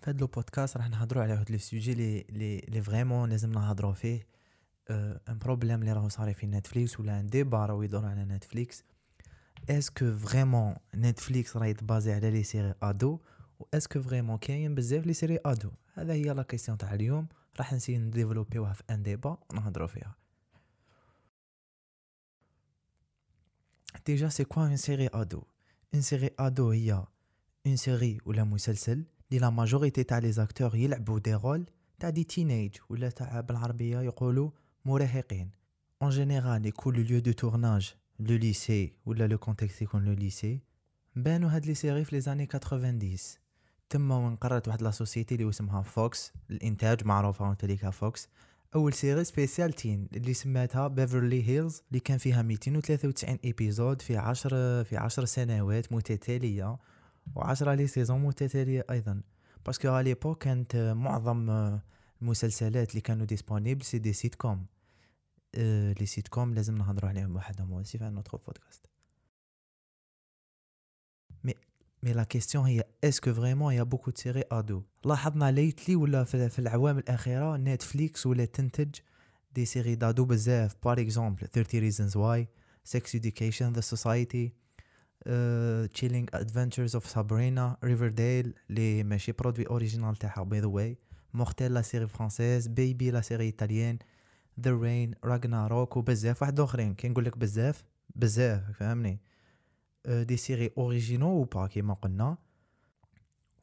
في هذا البودكاست راح نهضروا على هاد le sujet لي لي لي vraiment لازم نهضروا فيه. un problème اللي راهو صاري في نتفليكس ولا un débat راهو يدور على نتفليكس est-ce que vraiment نتفليكس راهي تبازي على les séries ado و est-ce que vraiment كاين بزاف les séries ado هذا هي la question تاع اليوم. راح نسي نديفلوبيوها في un débat ونهضروا فيها. déjà c'est quoi une série ado une série ado هي une série ولا مسلسل لي la majorité تاع les acteurs يلعبوا des rôles تاع des teenage ولا تاع بالعربيه يقولوا مراهقين en général يكون le lieu de tournage le lycée ولا le contexte يكون le lycée بانوا هاد les séries في les années 90 تما وين قررت واحد la société اللي اسمها فوكس الانتاج معروفه وانت ليكا فوكس اول série spéciale teen اللي سماتها بيفرلي هيلز اللي كان فيها 293 épisodes في 10 في 10 سنوات متتاليه و10 les saisons متتالية أيضا parce que على l'époque كانت معظم المسلسلات اللي كانوا disponibles c'est des sitcoms les sitcoms لازم نهضروا عليهم وحدهم aussi في un autre podcast mais mais la question هي est-ce que vraiment y a beaucoup de séries ado لاحظنا lately ولا في العوام الأخيرة نتفليكس ولا تنتج des séries d'ados بزاف. par exemple 30 reasons why Sex Education The Society. Chilling Adventures of Sabrina Riverdale اللي ماشي produit original تاعها by the way Mortel la série française Baby la série italienne The Rain Ragnarok وبزاف واحد اخرين كي نقول لك بزاف بزاف فهمني des séries originaux و bah كيما قلنا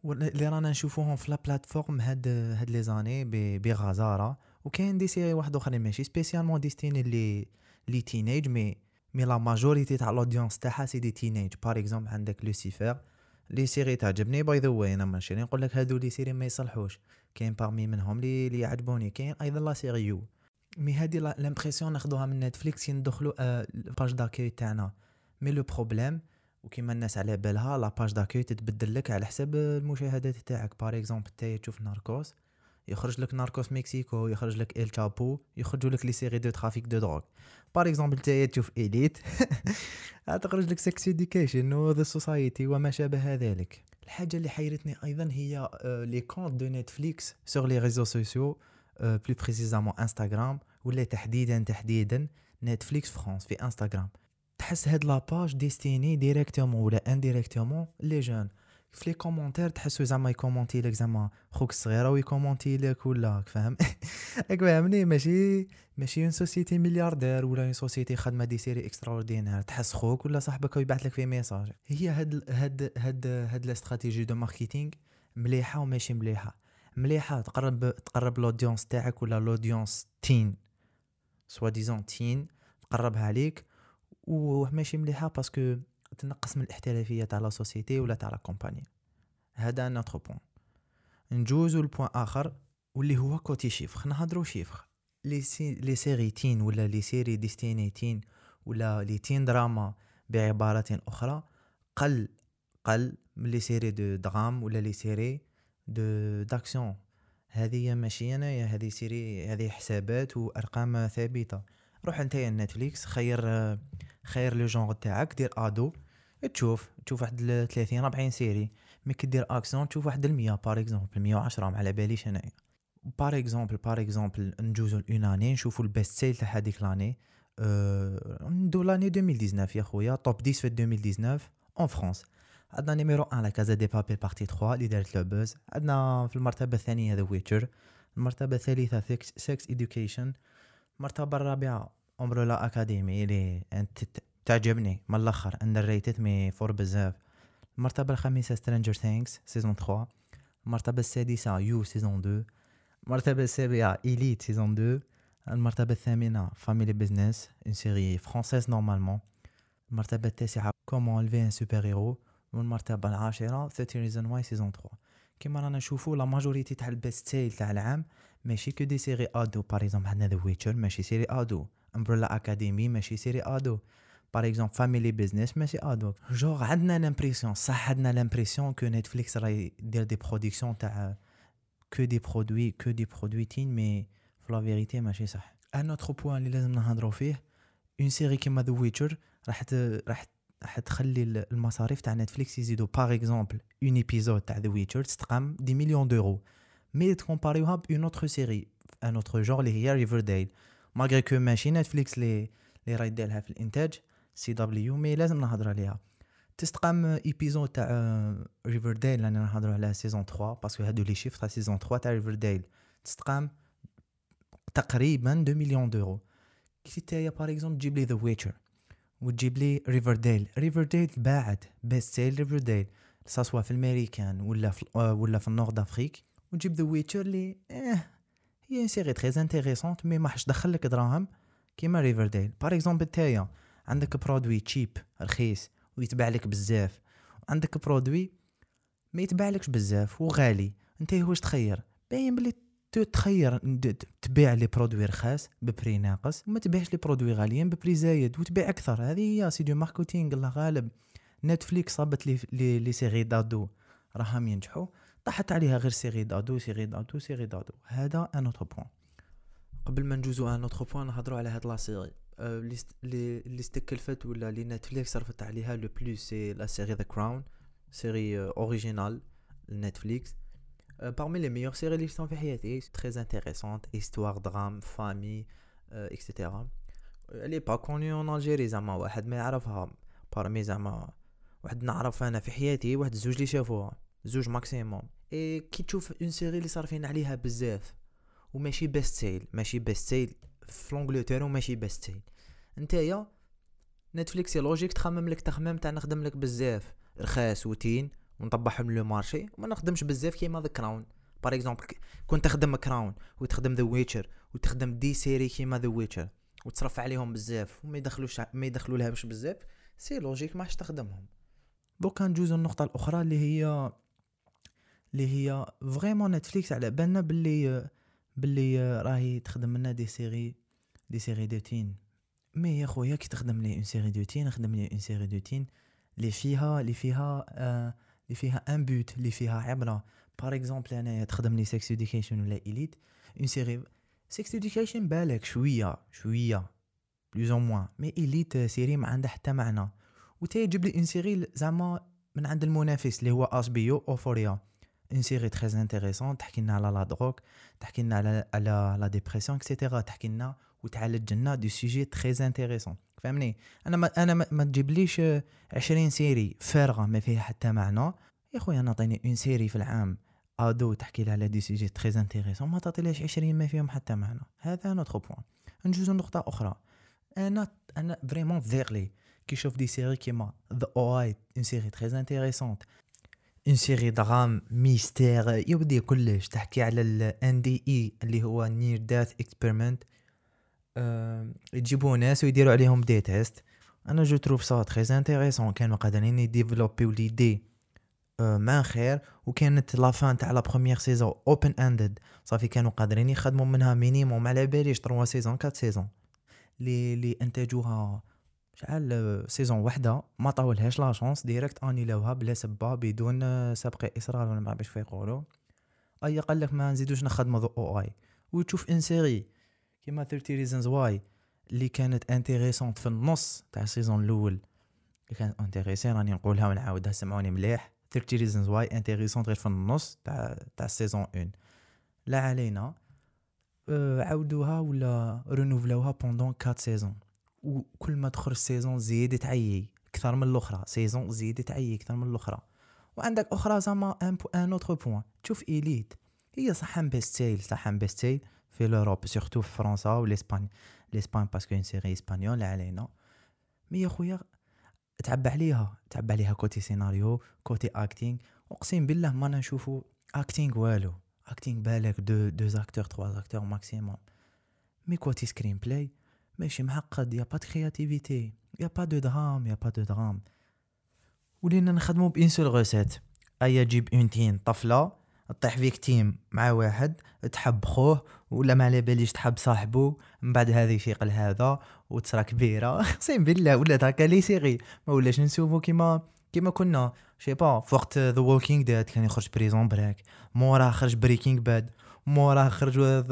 اللي رانا نشوفوهم في la plateforme هاد هاد les années بغزاره وكاين des séries واحد اخرين ماشي spécialement destinées les les teenage mais mais la majorité تاع l'audience تاعها c'est des teenage par exemple عندك Lucifer les séries تعجبني. by the way أنا ماشي نقول لك هادو les séries ما يصلحوش. كاين parmi منهم لي لي يعجبوني كاين أيضا la série You mais هادي l'impression ناخدوها من Netflix ندخلو page d'accueil تاعنا. mais le problème وكيما الناس على بالها la page d'accueil تتبدل لك على حساب المشاهدات تاعك. par exemple تاي تشوف Narcos يخرج لك Narcos Mexico يخرج لك El Chapo يخرجوا لك les séries de trafic de drogue. par exemple تايا تشوف Élite. تخرج لك Sex و The Society وما شابه ذلك. الحاجة اللي حيرتني أيضا هي les comptes de Netflix sur les réseaux sociaux plus précisément Instagram ولا تحديدا تحديدا Netflix France في انستغرام تحس هاد la page destinée directement ولا indirectement les jeunes في les commentaires تحسو زعما يcommenter لك زعما خوك الصغيره ويcommenter لك ولا فاهم؟ راك فاهمني؟ ماشي ماشي une société milliardaire ولا une société خدمة des séries extraordinaires تحس خوك ولا صاحبك ويبعث لك في message هي هاد هاد هاد هاد ال stratégie de marketing مليحة وماشي مليحة. مليحة تقرب تقرب l'audience تاعك ولا l'audience teen soi-disant teen تقربها عليك وماشي مليحة parce que تنقص من الاحترافية تاع la société ولا تاع la compagnie هذا un autre point نجوزو ل point آخر واللي هو côté chiffres نهضرو chiffres les séries les séries teen ولا les séries destinées teen ولا les teen drama بعبارة أخرى قل قل من les séries de drame ولا les séries de d'action. هذه ماشي انايا هذه série هذه حسابات وأرقام ثابتة. روح نتايا نتفليكس خير خير لو جونغ تاعك دير أدو. تشوف تشوف واحد 30 40 سيري مي كي دير اكسيون تشوف واحد 100 بار اكزومبل 110 ما على باليش أنايا. بار اكزومبل بار اكزومبل نجوزو اون اني نشوفو البيست سيل تاع هذيك لاني ندو لاني 2019 يا خويا توب 10 في 2019 اون فرانس عندنا نيميرو 1 لا كازا دي بابي بارتي 3 اللي دارت لو بوز. عندنا في المرتبة الثانية ذا ويتشر المرتبة الثالثة Sex Education المرتبة الرابعة Umbrella Academy اللي تعجبني من الأخر underrated mais fort بزاف. المرتبه الخامسه Stranger Things saison 3 المرتبه السادسة You saison 2 المرتبه السابعة Élite saison 2 المرتبة الثامنة Family Business une série française normalement المرتبه التاسعة Comment élever un super-héros والمرتبة العاشرة 30 Reasons Why saison 3 كيما رانا نشوفو la majorité تاع ال best-sell تاع العام ماشي que des séries ado par عندنا The Witcher ماشي série ado Umbrella Academy ماشي série ado par exemple Family Business ماشي ado genre عندنا l'impression صح عندنا l'impression que Netflix راهي دير des productions تاع que des produits que des produits teen mais في la vérité ماشي صح. un autre point اللي لازم نهضرو فيه une série كيما The Witcher راح راح حتخلي ال- المصاريف تاع Netflix يزيدوا par exemple un épisode تاع The Witcher تستقام des millions دورو mais تcomparerوها ب une autre série un autre genre اللي هي Riverdale malgré que ماشي Netflix لي لي راهي ديرها في الإنتاج سي دبليو مي لازم نهضر عليها. تستقام épisode تاع Riverdale أنا نهضروا على saison 3 parce que هادو les chiffres تاع saison 3 تاع Riverdale تستقام تقريبا 2 مليون دورو كي تايا باغ اكزومبل تجيب لي ذا ويتشر وتجيب لي ريفرديل ريفرديل باعت بيست سيل ريفرديل ساسوا في الأمريكان ولا في آه، ولا في النورد أفريك وتجيب ذا ويتشر لي آه هي سيري تري انتريسونت مي ما حش دخل لك دراهم كيما ريفرديل باغ اكزومبل تايا عندك برودوي تشيب رخيص ويتباع لك بزاف. عندك برودوي ما يتباع لكش بزاف وغالي. انت واش تخير؟ باين بلي تخير تبيع les produits رخاص ب prix ناقص وما تبيعش les produits غاليين ب prix زايد وتبيع أكثر. هذه هي c'est du marketing الله غالب. Netflix صابت les les, les séries d'ado. راهم ينجحوا. طاحت عليها غير séries d'ado séries d'ado séries d'ado. هذا un autre point قبل ما ندوزو un autre point نهضروا على هاد la série. اللي است- اللي اللي استكلفت ولا اللي Netflix صرفت عليها le plus c'est la série The Crown série originale Netflix parmi les meilleures séries اللي شفتهم في حياتي très intéressante histoire drame famille etc est pas connue en Algérie زعما واحد ما يعرفها parmi زعما واحد نعرف أنا في حياتي واحد زوج اللي شافوها زوج maximum et كي تشوف une série اللي صارفين عليها بزاف وماشي best-sell ماشي best-sell في l'Angleterre وماشي best-sell نتايا Netflix logique تخمم لك تخمام تاع نخدم لك بزاف. رخاص و teen ونطبعهم le marché وما نخدمش بزاف كيما The Crown. par exemple كنت تخدم Crown وتخدم The Witcher وتخدم des séries كيما The Witcher وتصرف عليهم بزاف وما يدخلوش ما يدخلوا لهاش بزاف c'est logique ما تخدمهم. دوكا ندوزو النقطة الأخرى اللي هي اللي هي vraiment Netflix على بالنا باللي باللي راهي تخدم لنا des séries des séries de teen mais يا خويا كي تخدم لي une série de teen خدم لي une série de teen اللي فيها اللي فيها آه اللي فيها un but اللي فيها عبرة. par exemple انايا تخدم لي Sex Education ولا Élite une série Sex Education بالك شوية شوية plus ou moins mais Élite série ما عندها حتى معنى. وتا يجيب لي une série زعما من عند المنافس اللي هو HBO Euphoria une série très intéressante تحكي لنا على la drogue تحكي لنا على على la dépression et cetera تحكي لنا وتعالج لنا des sujets très intéressants فهمني؟ أنا ما أنا ما, تجيبليش 20 séries فارغة ما فيها حتى معنى. يا خويا نعطيني une série في العام ado تحكي لها على des sujets très intéressants ما تعطيليش 20 ما فيهم حتى معنى. هذا un autre point نجوزو نقطه أخرى. أنا أنا vraiment فيغلي كي شوف des séries كيما The OA une série très intéressante une série drame mystère يودي كلش تحكي على ال NDE اللي هو near death experiment يجيبوا ناس ويديروا عليهم des tests أنا je trouve ça très intéressant كانوا قادرين يديفلوبيو l'idée مع خير وكانت la fin تاع la première saison open ended صافي كانوا قادرين يخدموا منها minimum على باليش 3 saisons 4 saisons لي لي انتاجوها شحال saison وحدة ما طاولهاش la chance direct انيلاوها بلا سبة بدون سبق إصرار ولا ما باش يقولوا. أي قال لك ما نزيدوش نخدموا OA. وتشوف une série كيما 13 Reasons Why اللي كانت intéressante في النص تاع ال saison الأول. اللي كانت intéressante راني نقولها ونعاودها سمعوني مليح. 13 Reasons Why intéressante غير في النص تاع تاع ال saison 1 لا علينا أه عاودوها ولا رينوفلاوها pendant 4 saisons وكل ما تخرج saison زيد تعيي أكثر من الأخرى saison زيد تعيي أكثر من الأخرى. وعندك أخرى زعما un un autre point تشوف Élite هي صح best sell صح best sell في l'Europe surtout في فرنسا والاسبان الاسبان parce que une série espagnole علينا. mais يا خويا تعب عليها تعب عليها côté scénario côté acting اقسم بالله ما نشوفو acting والو. acting بالك deux deux acteurs trois acteurs maximum mais côté screenplay ماشي معقد. y a pas créativité y a pas de drame y a pas de drame ولينا نخدمو ب une seule recette. ايا جيب un teen طفلة طيح victime مع واحد تحب خوه ولا ما على باليش تحب صاحبه من بعد هذا يفيق لهذا وتصرا كبيرة. أقسم بالله ولا هكا les séries ما ولاش نشوفو كيما كيما كنا. je sais pas في وقت The Walking Dead كان يخرج Prison Break موراه خرج Breaking Bad موراه خرج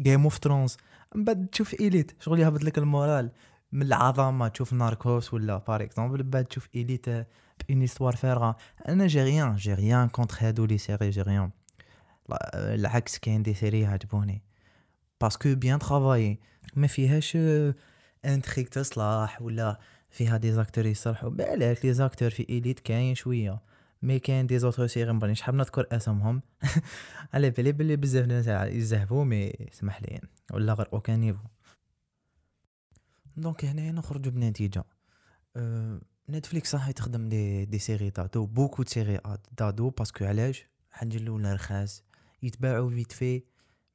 Game of Thrones من بعد تشوف Élite شغل يهبط لك ال moral. من العظمه تشوف Narcos ولا par exemple بعد تشوف Élite ب une histoire فارغة. أنا j'ai rien j'ai rien contre هادو les séries j'ai rien العكس كاين des séries عجبوني. parce que bien travaillées ما فيهاش intrigue تصلاح ولا فيها des acteurs يصلحوا. بالك les acteurs في Élite كاين شوية. mais كاين des autres séries مباني شحال نذكر اسمهم على بالي بلي بزاف ناس يزعفوا mais سمح لي. ولا غير aucun niveau. donc هنايا نخرجوا بنتيجة. أه Netflix راح تخدم des des séries d'ados beaucoup séries d'ados parce que علاش؟ حاجة الأولى رخاص. يتباعوا vite fait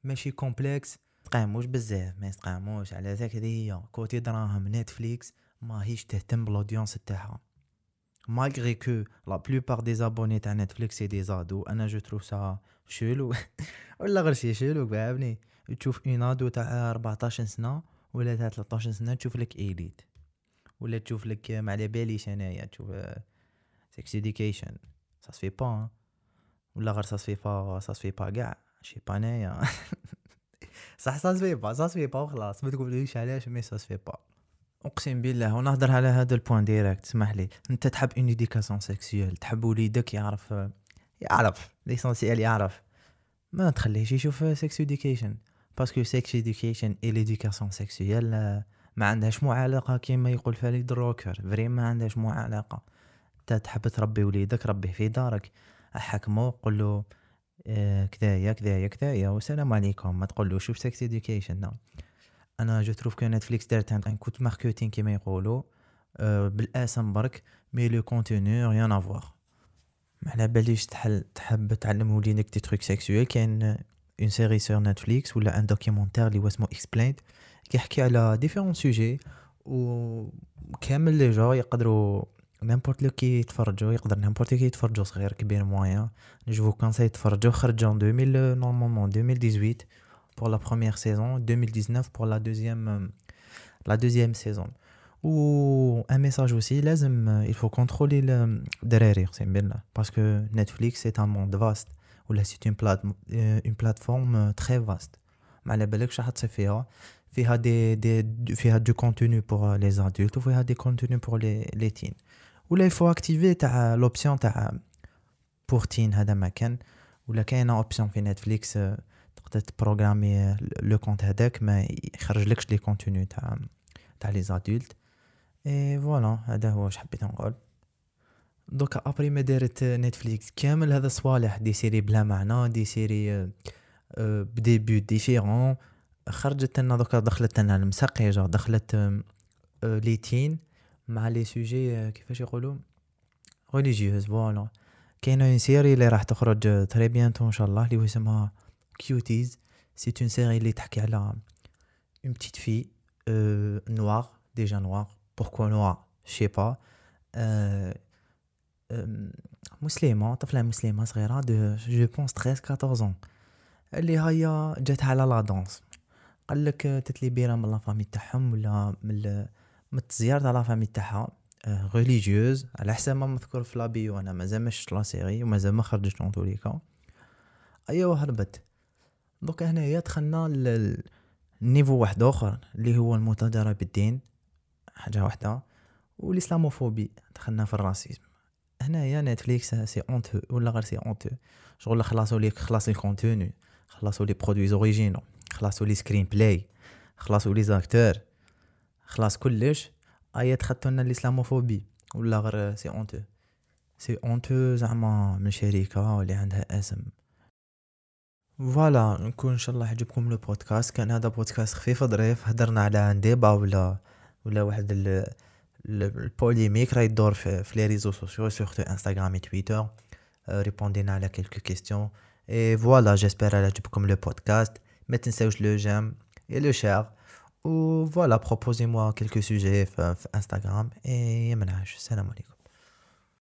ماشي complexe تقاموش بزاف ما يتقاموش على ذاك هي. côté دراهم Netflix ماهيش تهتم بال audience تاعها. malgré que la plupart des abonnés تاع Netflix c'est des ados أنا je trouve ça chelou ولا غير شي chelou فاهمني تشوف un ado تاع 14 سنة ولا تاع 13 سنة تشوف لك Élite ولا تشوف لك ما على باليش انايا تشوف Sex Education سا سفي با ولا غير سا سفي با سا سفي با كاع. je sais pas انايا صح سا سفي با سا سفي با وخلاص ما تقوليش علاش mais ça se fait pas أقسم بالله ونهضر على هذا ال point direct اسمح لي. أنت تحب une éducation sexuelle تحب وليدك يعرف يعرف l'essentiel يعرف. ما تخليهش يشوف Sex Education parce que Sex Education et l'éducation sexuelle ما عندهاش مو علاقه كيما يقول فريد روكر فري ما عندهاش مو علاقه أنت تحب تربي وليدك ربيه في دارك. أحكمو قول له آه كذايا كذايا كذايا والسلام عليكم. ما تقول له شوف Sex Education أنا je trouve que Netflix دارت un coup marketing كيما يقولوا أه بالاسم برك mais le contenu rien à voir ما على باليش تحل تحب تعلم وليدك des trucs sexuels كاين une série sur Netflix ولا un documentaire اللي هو Explained كيحكي على différents sujets و كامل لي جا يقدروا نيمبورت لو كي يتفرجوا يقدر نيمبورت كي يتفرجوا صغير كبير مويا جو كونساي تفرجوا خرج ان 2000 نورمالمون 2018 pour la première saison, 2019 pour la deuxième, la deuxième saison. Ou un message aussi, il faut contrôler le derrière, c'est bien là. Parce que Netflix c'est un monde vaste. Ou là c'est une, plate, une plateforme très vaste. Mais la belle chose فيها فيها des, des, فيها du contenu pour les adultes ou فيها des contenus pour les, les teens. Ou là il faut activer l'option pour teen هذا ما كان ولا كاينه option في نتفليكس تقدر ت programmer le compte هذاك ما يخرجلكش les contenus تاع تاع les adultes et voilà هذا هو واش حبيت نقول donc après ما دارت نتفليكس كامل هذا صوالح des séries بلا معنى des séries ب des pubs différents خرجت لنا donc دخلت لنا المسقيجه دخلت les teens مع les sujets كيفاش يقولوا religieuses voilà كاينة une série اللي راح تخرج très bientôt ان شاء الله اللي هو اسمها Cuties. C'est une série qui parle une petite fille euh, noire, déjà noire. Pourquoi noire Je sais pas. Euh, euh, musulmane, طفلة مسلمة صغيرة de je pense 13 14 ans. اللي هي جات على la danse قال لك ت libérer من la famille تاعهم ولا من من التزيار تاع la famille تاعها religieuse على حسب ما مذكور في la pub أنا مازال ما شفت la série ومازال ما خرجت en tout les cas ايوا هربت donc هنايا دخلنا لل niveau واحد آخر اللي هو المتاجرة بالدين حاجة واحدة وال islamophobie دخلنا في ال racisme. هنايا نتفليكس c'est honteux ولا غير c'est honteux شغل خلاصو لي خلاصو ال contenu خلاصو les produits originaux خلاصو les screenplays خلاصو les acteurs خلاص كلش. ايا دخلتو لنا ال islamophobie ولا غير c'est honteux c'est honteux زعما من شركة اللي عندها اسم. voilà نكون ان شاء الله عجبكم le podcast كان هذا بودكاست خفيف ظريف هدرنا على un débat ولا ولا واحد ال polémique راهي تدور في, في les réseaux sociaux surtout انستغرام و تويتر répond ينا على quelques questions et voilà j'espère عجبكم le podcast ما تنساوش le j'aime et le share و voilà proposez-moi quelques sujets في, في انستغرام اي يمنعش السلام عليكم.